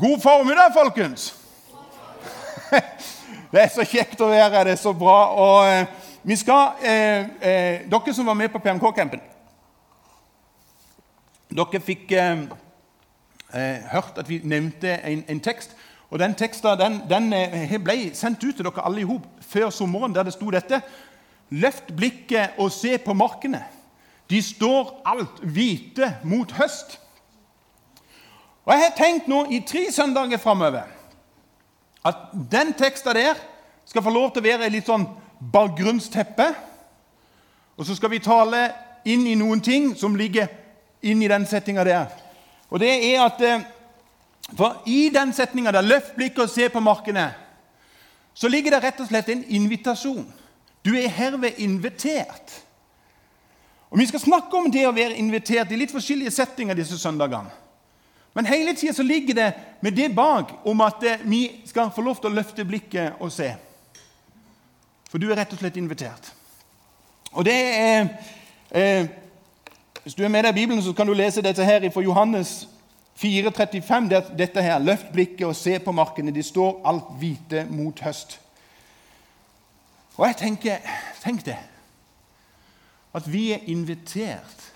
God formiddag, folkens! Det er så kjekt å være her. Det er så bra. Og eh, vi skal eh, eh, Dere som var med på PMK-campen Dere fikk eh, eh, hørt at vi nevnte en, en tekst. Og Den teksten den, den eh, ble sendt ut til dere alle i hop før sommeren, der det sto dette. Løft blikket og se på markene. De står alt hvite mot høst. Og Jeg har tenkt nå i tre søndager framover at den teksten der skal få lov til å være litt sånn bakgrunnsteppe. Og så skal vi tale inn i noen ting som ligger inn i den settinga der. Og det er at eh, For i den setninga der 'løft blikket og se på markene', så ligger det rett og slett en invitasjon. Du er herved invitert. Og Vi skal snakke om det å være invitert i litt forskjellige settinger disse søndagene. Men hele tida ligger det med det bak om at eh, vi skal få lov til å løfte blikket og se. For du er rett og slett invitert. Og det er eh, Hvis du er med deg i Bibelen, så kan du lese dette her fra Johannes 4,35. Dette her, Løft blikket og se på markene. De står alt hvite mot høst. Og jeg tenker Tenk det. At vi er invitert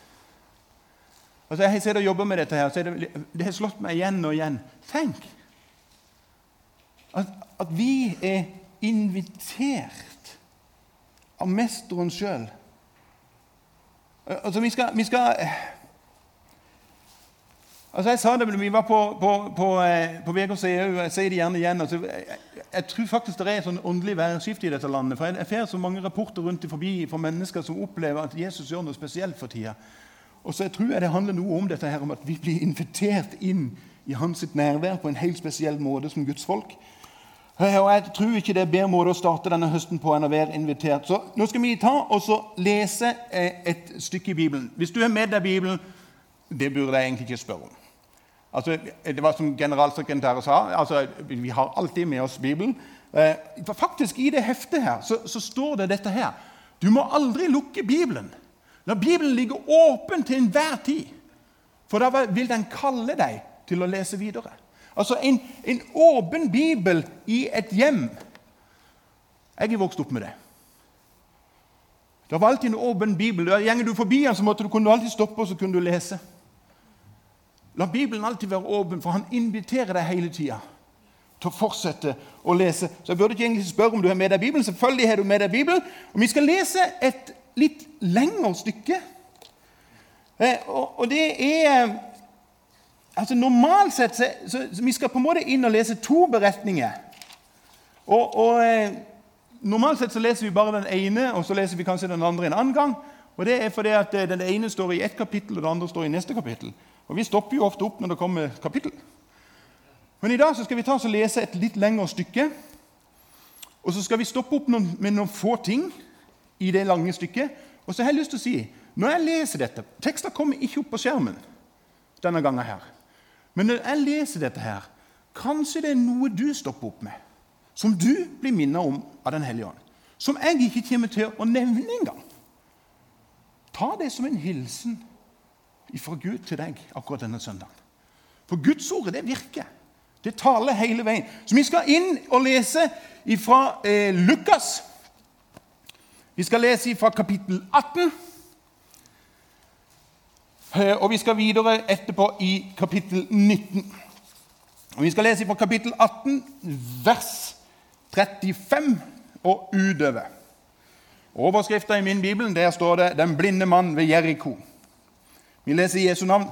Altså, Jeg sitter og jobber med dette, her, så det, det har slått meg igjen og igjen. Tenk at, at vi er invitert av Mesteren sjøl. Altså, vi skal, vi skal Altså, Jeg sa det vi var på, på, på, eh, på VGC EU, jeg sier det gjerne igjen. Altså, jeg, jeg, tror faktisk det er et sånn åndelig værskifte i dette landet. for Jeg får så mange rapporter rundt forbi fra mennesker som opplever at Jesus gjør noe spesielt for tida. Og så jeg tror jeg det handler noe om dette her, om at vi blir invitert inn i hans nærvær på en helt spesiell måte som Guds folk. Og Jeg tror ikke det er bedre måte å starte denne høsten på enn å være invitert. Så Nå skal vi ta og lese eh, et stykke i Bibelen. Hvis du er med deg Bibelen Det burde jeg egentlig ikke spørre om. Altså, det var som generalsekretæren sa, altså, vi har alltid med oss Bibelen. Eh, faktisk I det heftet her så, så står det dette her. Du må aldri lukke Bibelen. La Bibelen ligge åpen til enhver tid, for da vil den kalle deg til å lese videre. Altså en, en åpen bibel i et hjem. Jeg er vokst opp med det. Det var alltid en åpen bibel. Gjenger du forbi den, så kunne du alltid stoppe og så kunne du lese. La Bibelen alltid være åpen, for han inviterer deg hele tida til å fortsette å lese. Så jeg burde ikke egentlig spørre om du har med deg Bibelen. Selvfølgelig har du med deg Bibelen. Og Vi skal lese et litt lengre stykke. Eh, og, det er altså Normalt sett så, så, Vi skal på en måte inn og lese to beretninger. Og, og eh, Normalt sett så leser vi bare den ene, og så leser vi kanskje den andre en annen gang. Og Det er fordi at eh, den ene står i ett kapittel, og den andre står i neste kapittel. Og Vi stopper jo ofte opp når det kommer kapittel. Men i dag så skal vi ta oss og lese et litt lengre stykke. Og så skal vi stoppe opp med noen få ting i det lange stykket. Og så har jeg lyst til å si, når jeg leser dette Tekster kommer ikke opp på skjermen denne gangen. her. Men når jeg leser dette her, kanskje det er noe du stopper opp med, som du blir minnet om av Den hellige ånd, som jeg ikke kommer til å nevne engang. Ta det som en hilsen fra Gud til deg akkurat denne søndagen. For Guds ord, det virker. Det taler hele veien. Så vi skal inn og lese fra eh, Lukas vi skal lese fra kapittel 18. Eh, og vi skal videre etterpå i kapittel 19. Og Vi skal lese fra kapittel 18, vers 35 og utover. Overskrifta i min bibel der står det 'Den blinde mann ved Jeriko'. Vi leser Jesu navn.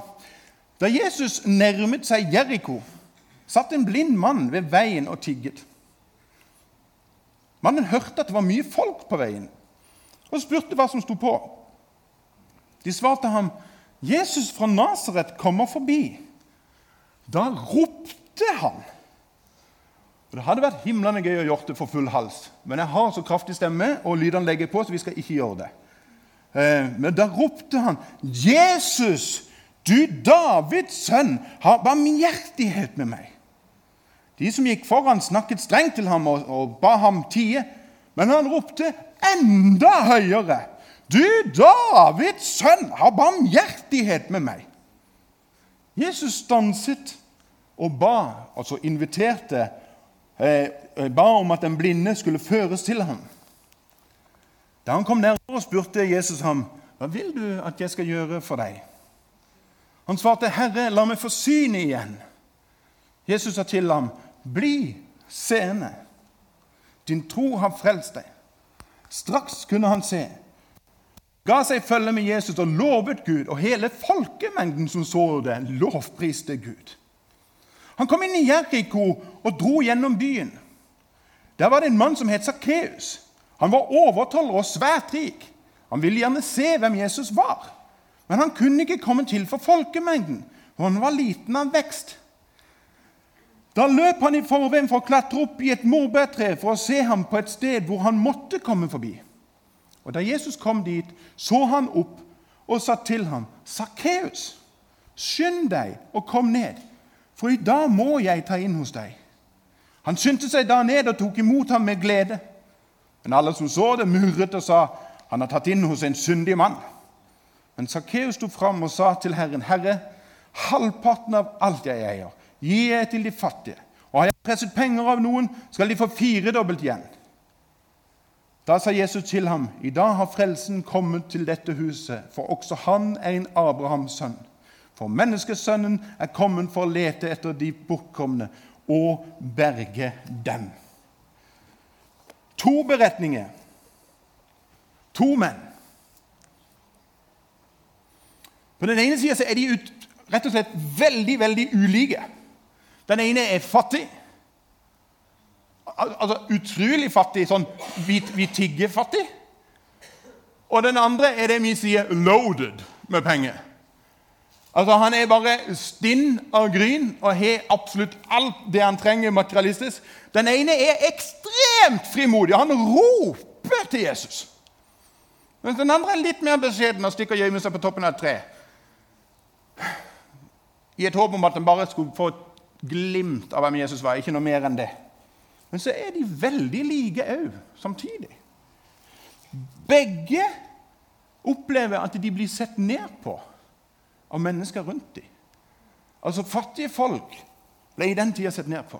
Da Jesus nærmet seg Jeriko, satt en blind mann ved veien og tigget. Mannen hørte at det var mye folk på veien, og spurte hva som sto på. De svarte ham, 'Jesus fra Nasaret kommer forbi.' Da ropte han. Og Det hadde vært himlende gøy å gjøre det for full hals, men jeg har så kraftig stemme, og lydene legger på, så vi skal ikke gjøre det. Eh, men da ropte han, 'Jesus, du Davids sønn, ha barmhjertighet med meg.' De som gikk foran, snakket strengt til ham og, og ba ham tie, men han ropte enda høyere. Du, Davids sønn, har barmhjertighet med meg. Jesus stanset og ba, altså inviterte, eh, ba om at den blinde skulle føres til ham. Da han kom nærmere, spurte Jesus ham, 'Hva vil du at jeg skal gjøre for deg?' Han svarte, 'Herre, la meg få syn igjen.' Jesus sa til ham, 'Bli seende. Din tro har frelst deg.' Straks kunne han se. Ga seg følge med Jesus og lovet Gud, og hele folkemengden som så det, lovpriste Gud. Han kom inn i Jeriko og dro gjennom byen. Der var det en mann som het Sakkeus. Han var overtoller og svært rik. Han ville gjerne se hvem Jesus var. Men han kunne ikke komme til for folkemengden, for han var liten av vekst. Da løp han i forveien for å klatre opp i et morbærtre for å se ham på et sted hvor han måtte komme forbi. Og Da Jesus kom dit, så han opp og sa til ham, 'Sakkeus, skynd deg og kom ned, for i dag må jeg ta inn hos deg.' Han skyndte seg da ned og tok imot ham med glede. Men alle som så det, murret og sa, 'Han har tatt inn hos en syndig mann.' Men Sakkeus sto fram og sa til Herren, 'Herre, halvparten av alt jeg eier, gir jeg til de fattige.' 'Og har jeg presset penger av noen, skal de få firedobbelt igjen.' Da sa Jesus til ham, 'I dag har frelsen kommet til dette huset, for også han er en Abrahams sønn.' For menneskesønnen er kommet for å lete etter de bortkomne og berge dem. To beretninger. To menn. På den ene sida er de ut, rett og slett veldig, veldig ulike. Den ene er fattig. Altså utrolig fattig, sånn vi, vi tigger fattig. Og den andre er det vi sier 'loaded' med penger. Altså Han er bare stinn av gryn og har absolutt alt det han trenger materialistisk. Den ene er ekstremt frimodig. Han roper til Jesus. Mens den andre er litt mer beskjeden og stikker og gjemmer seg på toppen av et tre. I et håp om at han bare skulle få glimt av hvem Jesus var. Ikke noe mer enn det. Men så er de veldig like òg, samtidig. Begge opplever at de blir sett ned på av mennesker rundt dem. Altså Fattige folk ble i den tida sett ned på.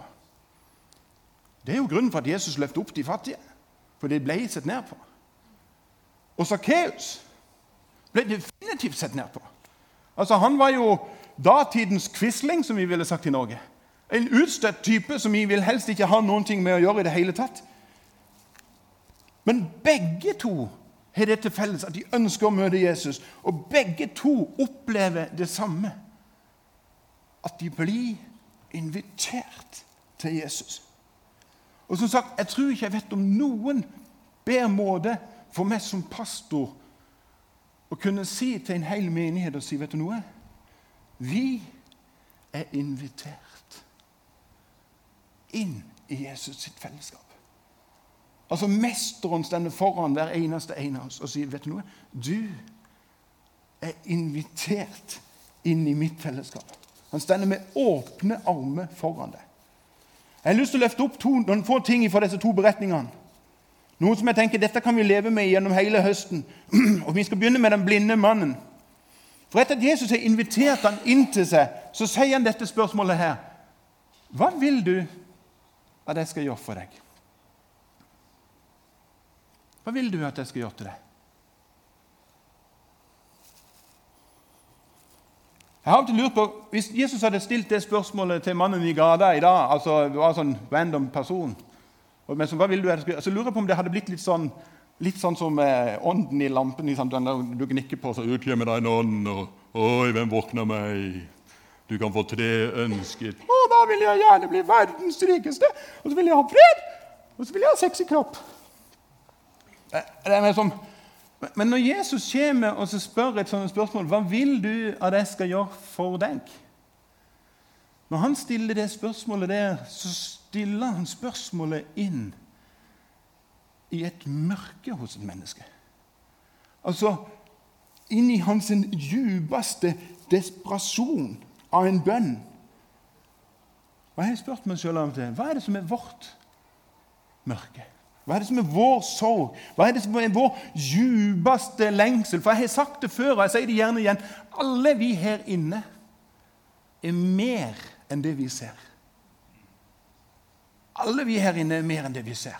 Det er jo grunnen for at Jesus løftet opp de fattige. For de ble sett ned på. Og Sakkeus ble definitivt sett ned på. Altså Han var jo datidens Quisling, som vi ville sagt i Norge. En utstøtt type som vi vil helst ikke ha noen ting med å gjøre i det hele tatt. Men begge to har det til felles at de ønsker å møte Jesus. Og begge to opplever det samme. At de blir invitert til Jesus. Og som sagt, Jeg tror ikke jeg vet om noen bedre måte for meg som pastor å kunne si til en hel menighet og si, vet du noe? Vi er invitert inn i Jesus sitt fellesskap. Altså Mesteren stender foran hver eneste en av oss og sier vet du noe? Du er invitert inn i mitt fellesskap. Han stender med åpne armer foran deg. Jeg har lyst til å løfte opp to, noen få ting fra disse to beretningene. Noe som jeg tenker dette kan vi leve med gjennom hele høsten. Og Vi skal begynne med den blinde mannen. For Etter at Jesus har invitert han inn til seg, så sier han dette spørsmålet her. Hva vil du at jeg skal gjøre for deg? Hva vil du at jeg skal gjøre til deg? Jeg har alltid lurt på, Hvis Jesus hadde stilt det spørsmålet til mannen i gata i dag altså det var en sånn random person, men så, hva vil du at jeg skal gjøre? så lurer jeg på om det hadde blitt litt sånn, litt sånn som eh, ånden i lampen. Liksom, den der du gnikker på, så utgjemmer deg en ånd. og Oi, hvem våkner meg? Du kan få tre ønsket. Da vil jeg gjerne bli verdens rikeste. Og så vil jeg ha fred. Og så vil jeg ha sexy kropp. Liksom, men når Jesus kommer og spør et sånt spørsmål Hva vil du at jeg skal gjøre for deg? Når han stiller det spørsmålet der, så stiller han spørsmålet inn i et mørke hos et menneske. Altså inn i hans djupeste desperasjon av en bønn. Og Jeg har spurt meg sjøl om det. hva er det som er vårt mørke? Hva er det som er vår sorg? Hva er det som er vår djupeste lengsel? For jeg har sagt det før, og jeg sier det gjerne igjen. Alle vi her inne er mer enn det vi ser. Alle vi her inne er mer enn det vi ser.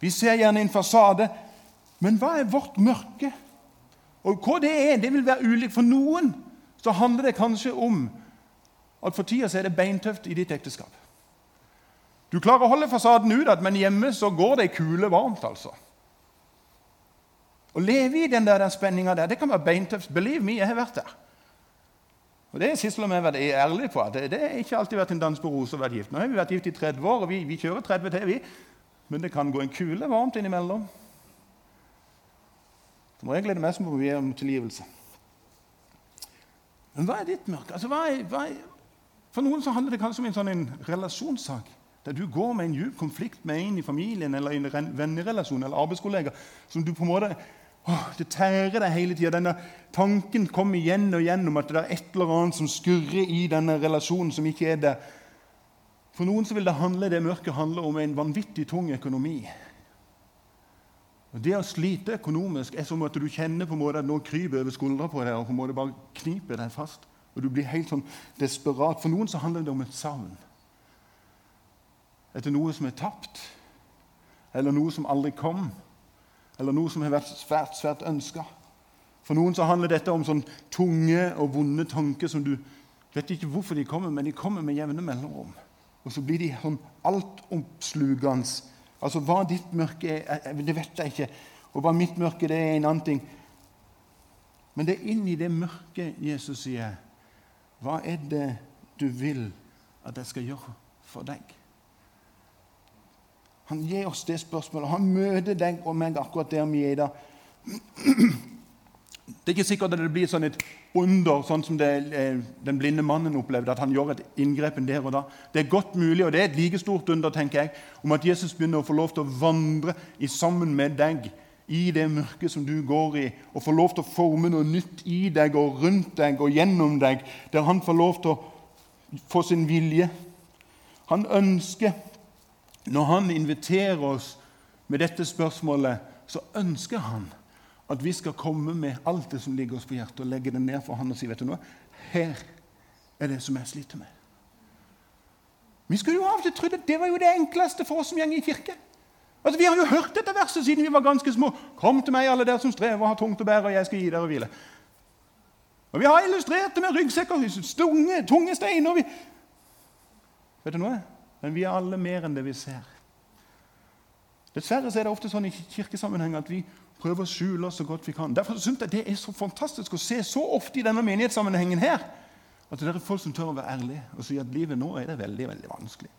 Vi ser gjerne en fasade, men hva er vårt mørke? Og hva det er, det vil være ulikt. For noen så handler det kanskje om at for tida er det beintøft i ditt ekteskap. Du klarer å holde fasaden utad, men hjemme så går det ei kule varmt. altså. Å leve i den der, den spenninga der, det kan være beintøft. Believe me, jeg har vært der. Og Det Sissel og jeg vært ærlige på. at det, det har ikke alltid vært en dans på roser å være gift. Nå har vi vært gift i 30 år, og vi, vi kjører 30 til, vi. Men det kan gå en kule varmt innimellom. Som regel er det mest må vi om tilgivelse. Men hva er ditt mørke? Altså, hva er, hva er, for noen så handler det kanskje om en sånn en relasjonssak. Der du går med en djup konflikt med en i familien eller en vennerelasjon eller arbeidskollega som du på en måte åh, Det tærer deg hele tida. Denne tanken kommer igjen og igjen om at det er et eller annet som skurrer i denne relasjonen som ikke er der. For noen så vil det handle, det mørke handle om en vanvittig tung økonomi. Og Det å slite økonomisk er som at du kjenner på en måte at noe kryper over skuldra på deg og på en måte bare kniper deg fast. Og Du blir helt sånn desperat. For noen så handler det om et savn. Etter noe som er tapt, eller noe som aldri kom, eller noe som har vært svært svært ønska. For noen så handler dette om sånn tunge og vonde tanker som du vet ikke hvorfor de kommer, men de kommer med jevne mellomrom. Og så blir de sånn altoppslukende Altså, Hva ditt mørke er, det vet jeg ikke. Og hva mitt mørke det er en annen ting. Men det er inn i det mørke Jesus sier, 'Hva er det du vil at jeg skal gjøre for deg?' Han gir oss det spørsmålet. Han møter deg og meg akkurat der vi er i dag. Det er ikke sikkert at det blir sånn et under, sånn som det, eh, den blinde mannen opplevde, at han gjør et inngrepen der og da. Det er godt mulig, og det er et like stort under tenker jeg, om at Jesus begynner å få lov til å vandre sammen med deg i det mørket som du går i, og får lov til å forme noe nytt i deg og rundt deg og gjennom deg, der han får lov til å få sin vilje. Han ønsker, når han inviterer oss med dette spørsmålet, så ønsker han at vi skal komme med alt det som ligger oss på hjertet, og legge det ned for han og si vet du noe, her er det som jeg sliter med. Vi skulle jo av og til trodd at det var jo det enkleste for oss som går i kirke. Altså, Vi har jo hørt dette verset siden vi var ganske små. Kom til meg, alle dere som strever og har tungt å bære, og jeg skal gi dere hvile. Og Vi har illustrert det med ryggsekker, tunge, tunge steiner. Vi... Vet du noe? Men vi er alle mer enn det vi ser. Dessverre er det ofte sånn i kirkesammenheng at vi prøver å skjule oss så godt vi kan. Derfor synes jeg det er så fantastisk å se så ofte i denne menighetssammenhengen her, at det er folk som tør å være ærlige og si at livet nå er det veldig veldig vanskelig.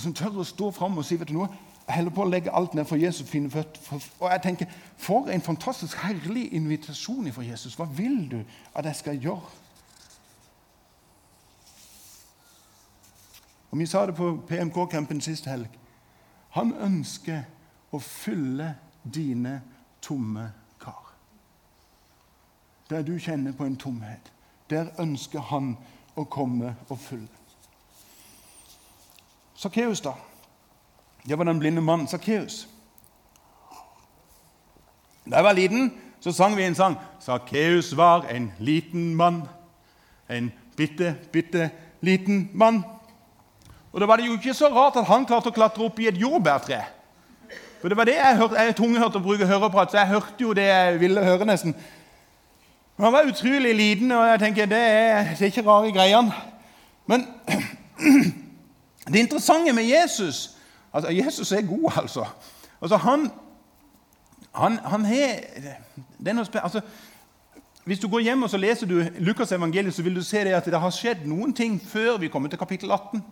Og Som tør å stå fram og si vet du noe, jeg holder på å legge alt ned for Jesus fine føtter. Og jeg tenker, For en fantastisk herlig invitasjon fra Jesus. Hva vil du at jeg skal gjøre? Og Vi sa det på PMK-campen sist helg. Han ønsker å fylle dine tomme kar. Der du kjenner på en tomhet, der ønsker han å komme og fylle. Sakkeus, da. Det var den blinde mannen Sakkeus. Da jeg var liten, så sang vi en sang. Sakkeus var en liten mann. En bitte, bitte liten mann. Og Da var det jo ikke så rart at han klarte å klatre opp i et jordbærtre. For det var det jeg hørte. Jeg tunghørte å bruke høreprat, så jeg hørte jo det jeg ville høre, nesten. Men han var utrolig liten, og jeg tenker det er, det er ikke rare greiene. Men det interessante med Jesus altså Jesus er god, altså. altså han, han, han har altså, Hvis du går hjem og så leser du Lukas' evangeliet, så vil du se det at det har skjedd noen ting før vi kommer til kapittel 18.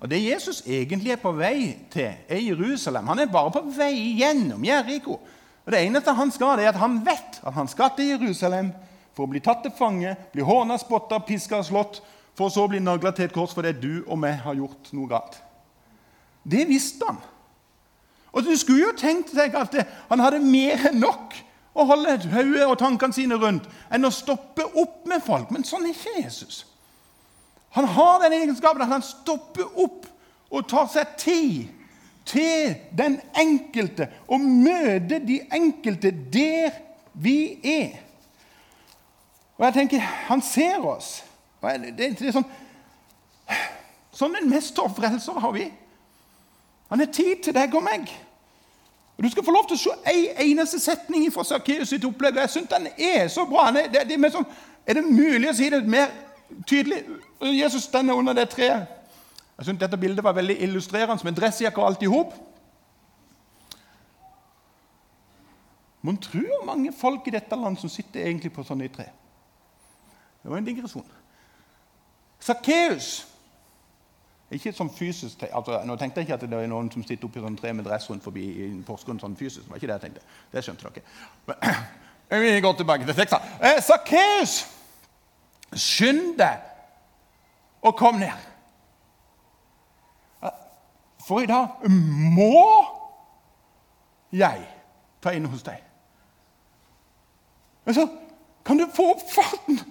Og Det Jesus egentlig er på vei til, er Jerusalem. Han er bare på vei gjennom Jeriko. Og Det eneste han skal, det er at han vet at han skal til Jerusalem for å bli tatt til fange, bli håna, spotta, piska og slått, for så å bli nagla til et kors fordi du og meg har gjort noe galt. Det visste han. Og Du skulle jo tenkt deg at han hadde mer enn nok å holde hodet og tankene sine rundt enn å stoppe opp med folk. Men sånn er ikke Jesus. Han har den egenskapen at han stopper opp og tar seg tid til den enkelte og møter de enkelte der vi er. Og jeg tenker, Han ser oss. Det, det, det er sånn, sånn en mester og frelser har vi. Han er tid til deg og meg. Og Du skal få lov til å se en eneste setning fra Sakkeus sitt opplegg. Jeg syns den er så bra. Er, det, er, sånn, er, det mulig å si det mer tydelig? Jesus stender under det treet. Jeg synes Dette bildet var veldig illustrerende med dressjakke og alt i hop. Mon tro hvor mange folk i dette landet som sitter egentlig på sånne tre. Det var en digresjon. Sakkeus ikke sånn fysisk, altså, Nå tenkte jeg ikke at det er noen som sitter oppi sånn tre med dress rundt forbi i Porsgrunn sånn fysisk. Det var ikke det jeg tenkte. Det skjønte dere. Men, vi går tilbake til teksten. Eh, Sakkeus, skynd deg og kom ned. Eh, for i dag må jeg ta inn hos deg. Men så kan du få opp farten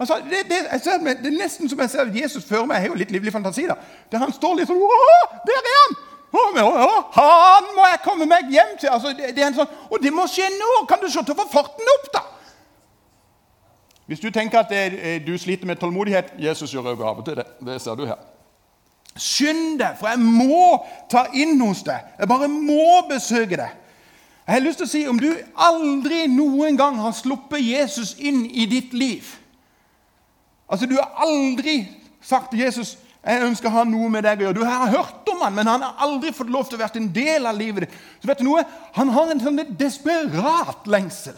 Altså, det, det, ser, det, er nesten som jeg ser Jesus før meg. Jeg har jo litt livlig fantasi. da. Der han står litt sånn Der er han! Han må jeg komme meg hjem til! Altså, det, det sånn, og det må skje nå! Kan du se til å få farten opp, da? Hvis du tenker at du sliter med tålmodighet Jesus gjør òg av og til det. Det ser du her. Skynd deg, for jeg må ta inn hos deg. Jeg bare må besøke deg. Jeg har lyst til å si, Om du aldri noen gang har sluppet Jesus inn i ditt liv Altså, Du har aldri sagt til Jesus jeg ønsker å ha noe med deg å gjøre. Du har hørt om han, men han har aldri fått lov til å være en del av livet ditt. Så vet du noe? Han har en sånn desperat lengsel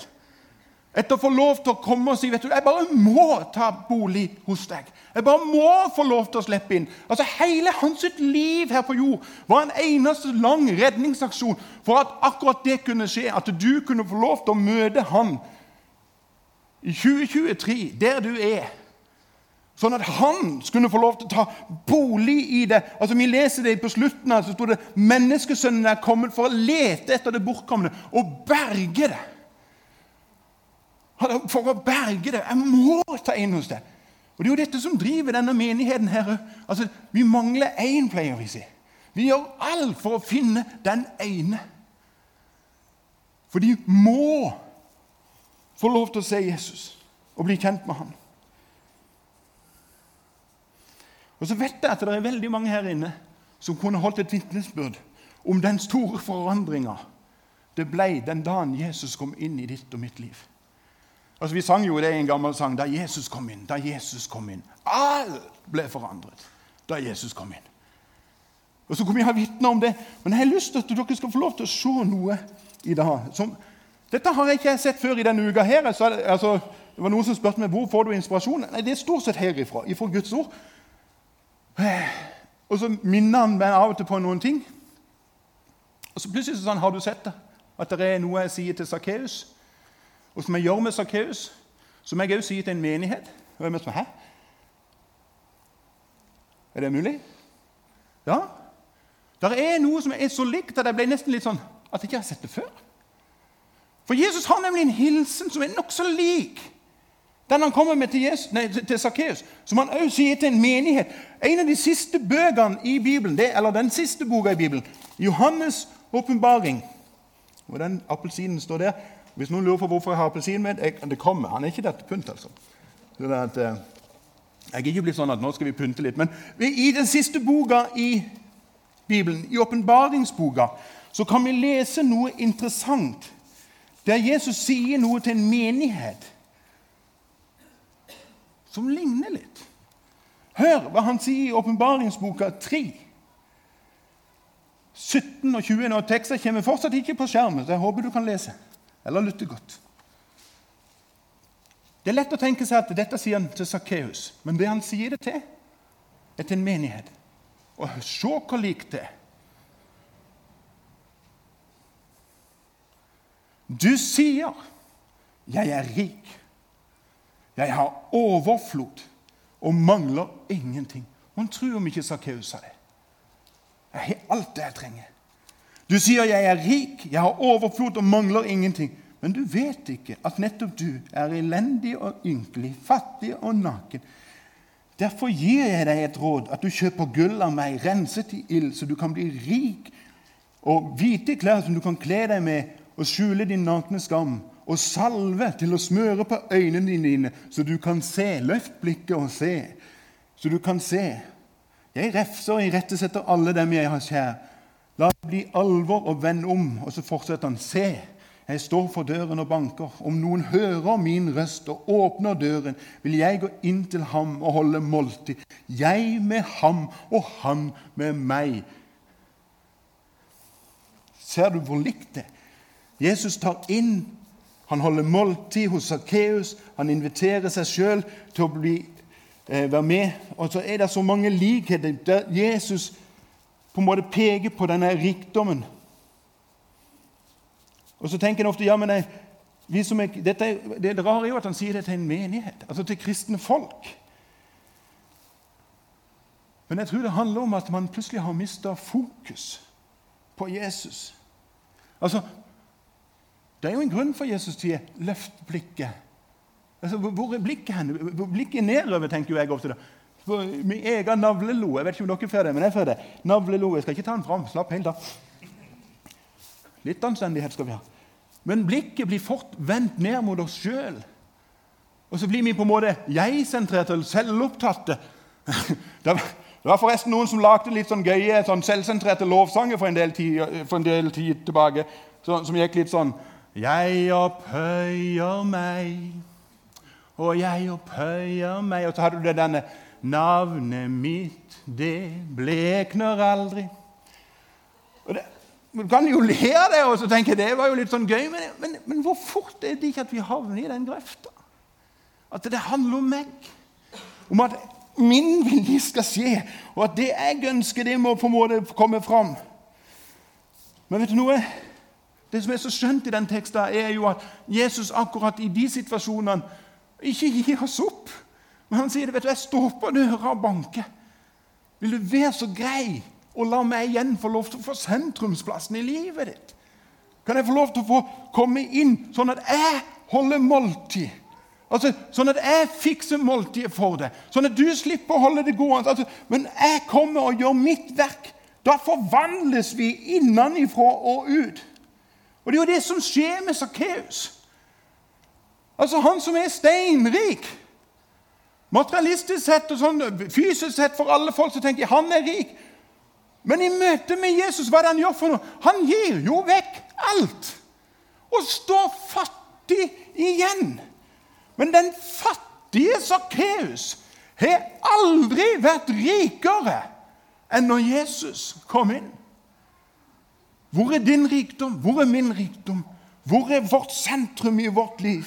etter å få lov til å komme og si vet du, jeg bare må ta bolig hos deg. Jeg bare må få lov til å slippe inn. Altså Hele hans liv her på jord var en eneste lang redningsaksjon for at akkurat det kunne skje. At du kunne få lov til å møte han i 2023, der du er. Sånn at han skulle få lov til å ta bolig i det. Altså Vi leser det på slutten så står det menneskesønnen er kommet for å lete etter det bortkomne og berge det. For å berge det. Jeg må ta inn hos deg. Og Det er jo dette som driver denne menigheten her Altså, Vi mangler én, pleier vi å si. Vi gjør alt for å finne den ene. For de må få lov til å se Jesus og bli kjent med ham. Og så vet jeg at det er veldig mange her inne som kunne holdt et vitnesbyrd om den store forandringa det ble den dagen Jesus kom inn i ditt og mitt liv. Altså, Vi sang jo det i en gammel sang da Jesus kom inn. Da Jesus kom inn. Alt ble forandret da Jesus kom inn. Og Så kunne jeg ha vitner om det, men jeg har lyst til at dere skal få lov til å se noe i dag. Som, dette har jeg ikke sett før i denne uka. her. Altså, det var Noen som spurte meg hvor får du inspirasjon. Nei, Det er stort sett herifra, ifra Guds ord. Og så minner han meg av og til på noen ting. Og så plutselig så sånn, har du sett det? At det er noe jeg sier til Sakkeus, og som jeg gjør med Sakkeus, som jeg også sier til en menighet. Og jeg sånn, Hæ? Er det mulig? Ja. Det er noe som er så likt at jeg ble nesten litt sånn at jeg ikke har sett det før. For Jesus har nemlig en hilsen som er nokså lik den han kommer med til, Jesus, til Sakkeus, som han også sier til en menighet. En av de siste bøkene i Bibelen, det, eller den siste boka i Bibelen, Johannes' åpenbaring. Og den appelsinen står der. Hvis noen lurer på hvorfor jeg har appelsin med, jeg, det kommer. Han er ikke dette pynt, altså. Sånn at, eh, jeg er ikke blitt sånn at nå skal vi pynte litt. Men i den siste boka i Bibelen, i åpenbaringsboka, så kan vi lese noe interessant. Der Jesus sier noe til en menighet som ligner litt. Hør hva han sier i åpenbaringsboka 3. 17 og 20. Og tekster kommer fortsatt ikke på skjermen, så jeg håper du kan lese eller lytte godt. Det er lett å tenke seg at dette sier han til Sakkeus, men det han sier det til, er til en menighet. Og se hvor likt det er. Du sier 'Jeg er rik'. Jeg har overflod og mangler ingenting. Hun tror om ikke Sakkeus sa det. Jeg har alt det jeg trenger. Du sier jeg er rik, jeg har overflod og mangler ingenting. Men du vet ikke at nettopp du er elendig og ynkelig, fattig og naken. Derfor gir jeg deg et råd, at du kjøper gull av meg, renset i ild, så du kan bli rik, og hvite klær som du kan kle deg med, og skjule din nakne skam, og salve til å smøre på øynene dine, så du kan se. Løft blikket og se, så du kan se. Jeg refser og irettesetter alle dem jeg har kjær. La det bli alvor og vend om. Og så fortsetter han. Se, jeg står for døren og banker. Om noen hører min røst og åpner døren, vil jeg gå inn til ham og holde måltid. Jeg med ham og han med meg. Ser du hvor likt det? Jesus tar inn, han holder måltid hos Sakkeus, han inviterer seg sjøl til å bli, eh, være med. Og så er det så mange likheter der Jesus på en måte peker på denne rikdommen. Og så tenker en ofte ja, men jeg, vi som er, dette, Det rare jo at han sier det til en menighet, altså til kristne folk. Men jeg tror det handler om at man plutselig har mista fokus på Jesus. Altså, Det er jo en grunn for Jesus sier 'løft blikket'. Altså, Hvor er blikket hen? Blikket er nedover, tenker jeg ofte. da. Min egen navlelo. Jeg vet ikke om dere får det, men jeg får det. Navlelo. Jeg skal ikke ta den fram. Slapp helt av. Litt anstendighet skal vi ha. Men blikket blir fort vendt ned mot oss sjøl. Og så blir vi på en måte jeg-sentrerte eller selvopptatte. Det var forresten noen som lagde litt sånn gøye sånn selvsentrerte lovsanger for en del tid, en del tid tilbake, som gikk litt sånn Jeg opphøyer meg, og jeg opphøyer meg Og så hadde du det denne Navnet mitt, det blekner aldri. Og det, man kan jo le av det og så tenke det var jo litt sånn gøy, men, men, men hvor fort er det ikke at vi havner i den grøfta? At det handler om meg. Om at min vilje skal skje, og at det jeg ønsker, det må på en måte komme fram. Men vet du noe? Det som er så skjønt i den teksten, er jo at Jesus akkurat i de situasjonene ikke gir oss opp. Men han sier det, vet du, jeg står på døra og banker. Vil du være så grei og la meg igjen få lov til å få sentrumsplassen i livet ditt? Kan jeg få lov til å få komme inn, sånn at jeg holder måltid? Altså, Sånn at jeg fikser måltidet for deg, sånn at du slipper å holde det gående. Altså, men jeg kommer og gjør mitt verk. Da forvandles vi innenfra og ut. Og Det er jo det som skjer med Sakkeus. Altså, han som er steinrik. Materialistisk sett og sånn, fysisk sett for alle folk så tenker han er rik. Men i møte med Jesus, hva er det han gjør for noe? Han gir jo vekk alt og står fattig igjen. Men den fattige Sakkeus har aldri vært rikere enn når Jesus kom inn. Hvor er din rikdom? Hvor er min rikdom? Hvor er vårt sentrum i vårt liv?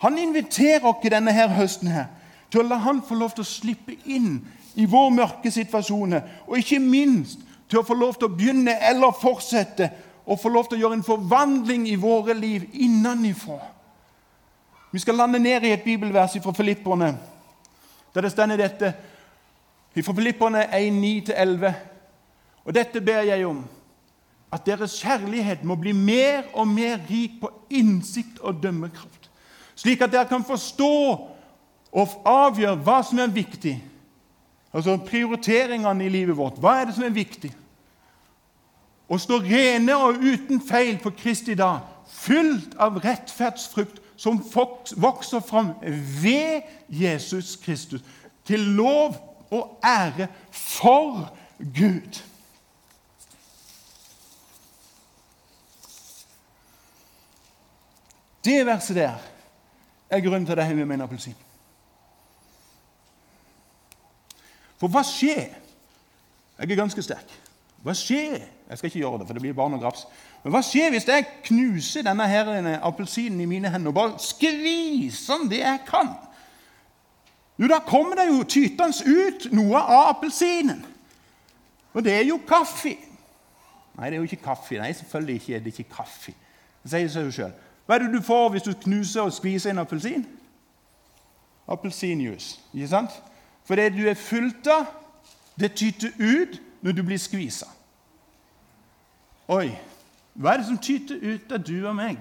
Han inviterer oss denne her høsten her til å la Han få lov til å slippe inn i vår mørke situasjoner. Og ikke minst til å få lov til å begynne eller fortsette og få lov til å gjøre en forvandling i våre liv innenfra. Vi skal lande ned i et bibelvers fra Filipperne, der det stender dette fra Filipperne 1.9-11. Og dette ber jeg om, at deres kjærlighet må bli mer og mer rik på innsikt og dømmekraft, slik at dere kan forstå og avgjøre hva som er viktig. Altså prioriteringene i livet vårt. Hva er det som er viktig? Å stå rene og uten feil på Kristi dag, fylt av rettferdsfrukt som vokser fram ved Jesus Kristus, til lov og ære for Gud. Det verset der er grunnen til at jeg har med en appelsin. For hva skjer? Jeg er ganske sterk. Hva skjer? Jeg skal ikke gjøre det, for det blir bare og graps. Men hva skjer hvis jeg knuser denne her appelsinen i mine hender og bare skviser den det jeg kan? Jo, da kommer det jo tytende ut noe av appelsinen. Og det er jo kaffe. Nei, det er jo ikke kaffe. Nei, selvfølgelig ikke, er det ikke kaffe. Det sier seg jo sjøl. Hva er det du får hvis du knuser og skviser en appelsin? Appelsinjuice. Ikke sant? For det du er fylt av, det tyter ut når du blir skvisa. Oi, hva er det som tyter ut av du og meg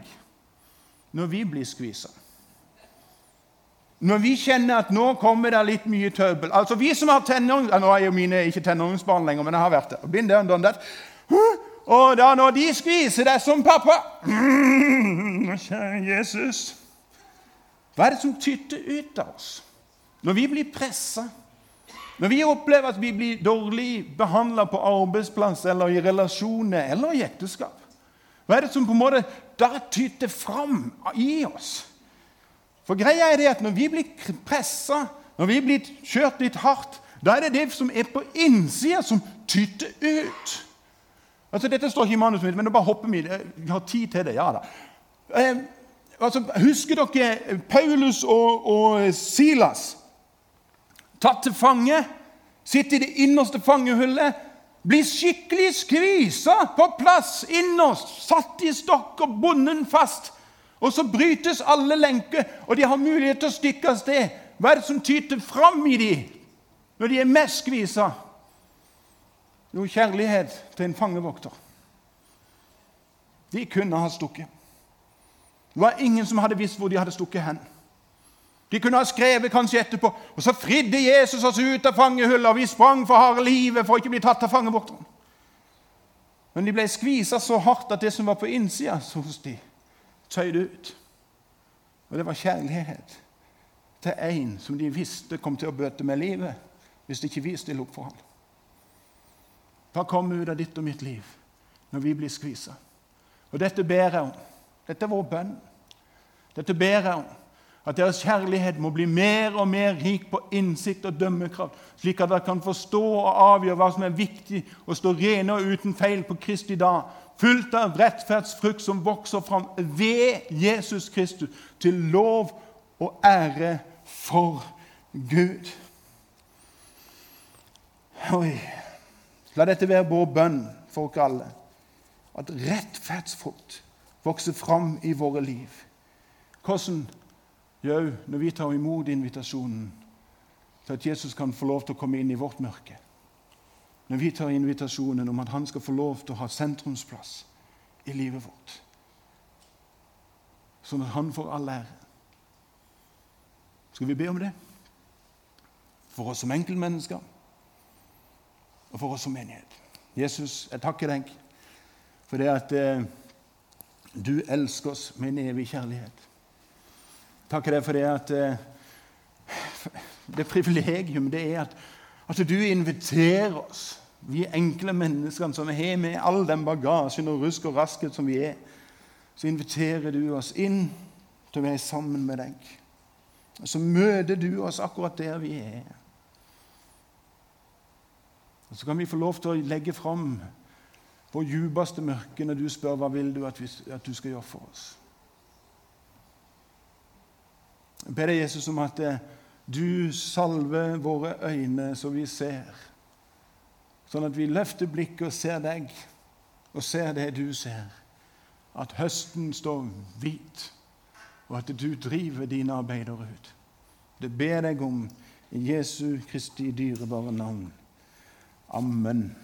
når vi blir skvisa? Når vi kjenner at nå kommer det litt mye tøbbel Altså Vi som har tenåring, Nå er jo mine ikke tenåringsbarn lenger, men jeg har vært det. Been there and done that. Og da når de skviser deg som pappa mm, Kjære Jesus Hva er det som tytter ut av oss? Når vi blir pressa, når vi opplever at vi blir dårlig behandla på arbeidsplass eller i relasjoner eller i ekteskap Hva er det som på en måte da tyter fram i oss? For greia er det at når vi blir pressa, når vi blir kjørt litt hardt, da er det det som er på innsida, som tyter ut. Altså, Dette står ikke i manuset mitt, men nå bare hopper vi. Jeg har tid til det. ja da. Eh, altså, Husker dere Paulus og, og Silas? Tatt til fange, sitter i det innerste fangehullet, blir skikkelig skvisa på plass innerst, satt i stokk og bonden fast. Og så brytes alle lenker, og de har mulighet til å stikke av sted. Hva er det som tyter fram i dem når de er mest skvisa? Jo, kjærlighet til en fangevokter. De kunne ha stukket. Det var ingen som hadde visst hvor de hadde stukket hen. De kunne ha skrevet kanskje etterpå og så fridde Jesus oss ut av fangehullet, og vi sprang for harde livet for å ikke bli tatt av fangevokteren. Men de ble skvisa så hardt at det som var på innsida hos de, tøyde ut. Og det var kjærlighet til en som de visste kom til å bøte med livet hvis ikke vi stiller opp for ham. Hva kommer ut av ditt og mitt liv når vi blir skvisa? Og dette ber jeg om. Dette er vår bønn. Dette ber jeg om. At deres kjærlighet må bli mer og mer rik på innsikt og dømmekraft, slik at dere kan forstå og avgjøre hva som er viktig, og stå rene og uten feil på Kristi dag, fullt av rettferdsfrukt som vokser fram ved Jesus Kristus, til lov og ære for Gud. Oi. La dette være vår bønn for oss alle. At rettferdsfrukt vokser fram i våre liv. Hvordan? gjør når vi tar imot invitasjonen til at Jesus kan få lov til å komme inn i vårt mørke. Når vi tar invitasjonen om at han skal få lov til å ha sentrumsplass i livet vårt. Sånn at han får all ære. Skal vi be om det? For oss som enkeltmennesker og for oss som menighet. Jesus, jeg takker deg for det at eh, du elsker oss med en evig kjærlighet. Takker deg for det at eh, det privilegium det er at, at du inviterer oss, vi enkle menneskene som har med all den bagasjen og rusk og raskhet som vi er, så inviterer du oss inn til å være sammen med deg. Og så møter du oss akkurat der vi er. Og Så kan vi få lov til å legge fram vår djupeste mørke når du spør hva vil du at, vi, at du skal gjøre for oss. Jeg ber deg, Jesus, om at eh, du salver våre øyne så vi ser. Sånn at vi løfter blikket og ser deg, og ser det du ser. At høsten står hvit, og at du driver dine arbeidere ut. Det ber deg om i Jesu Kristi dyrebare navn. Amen.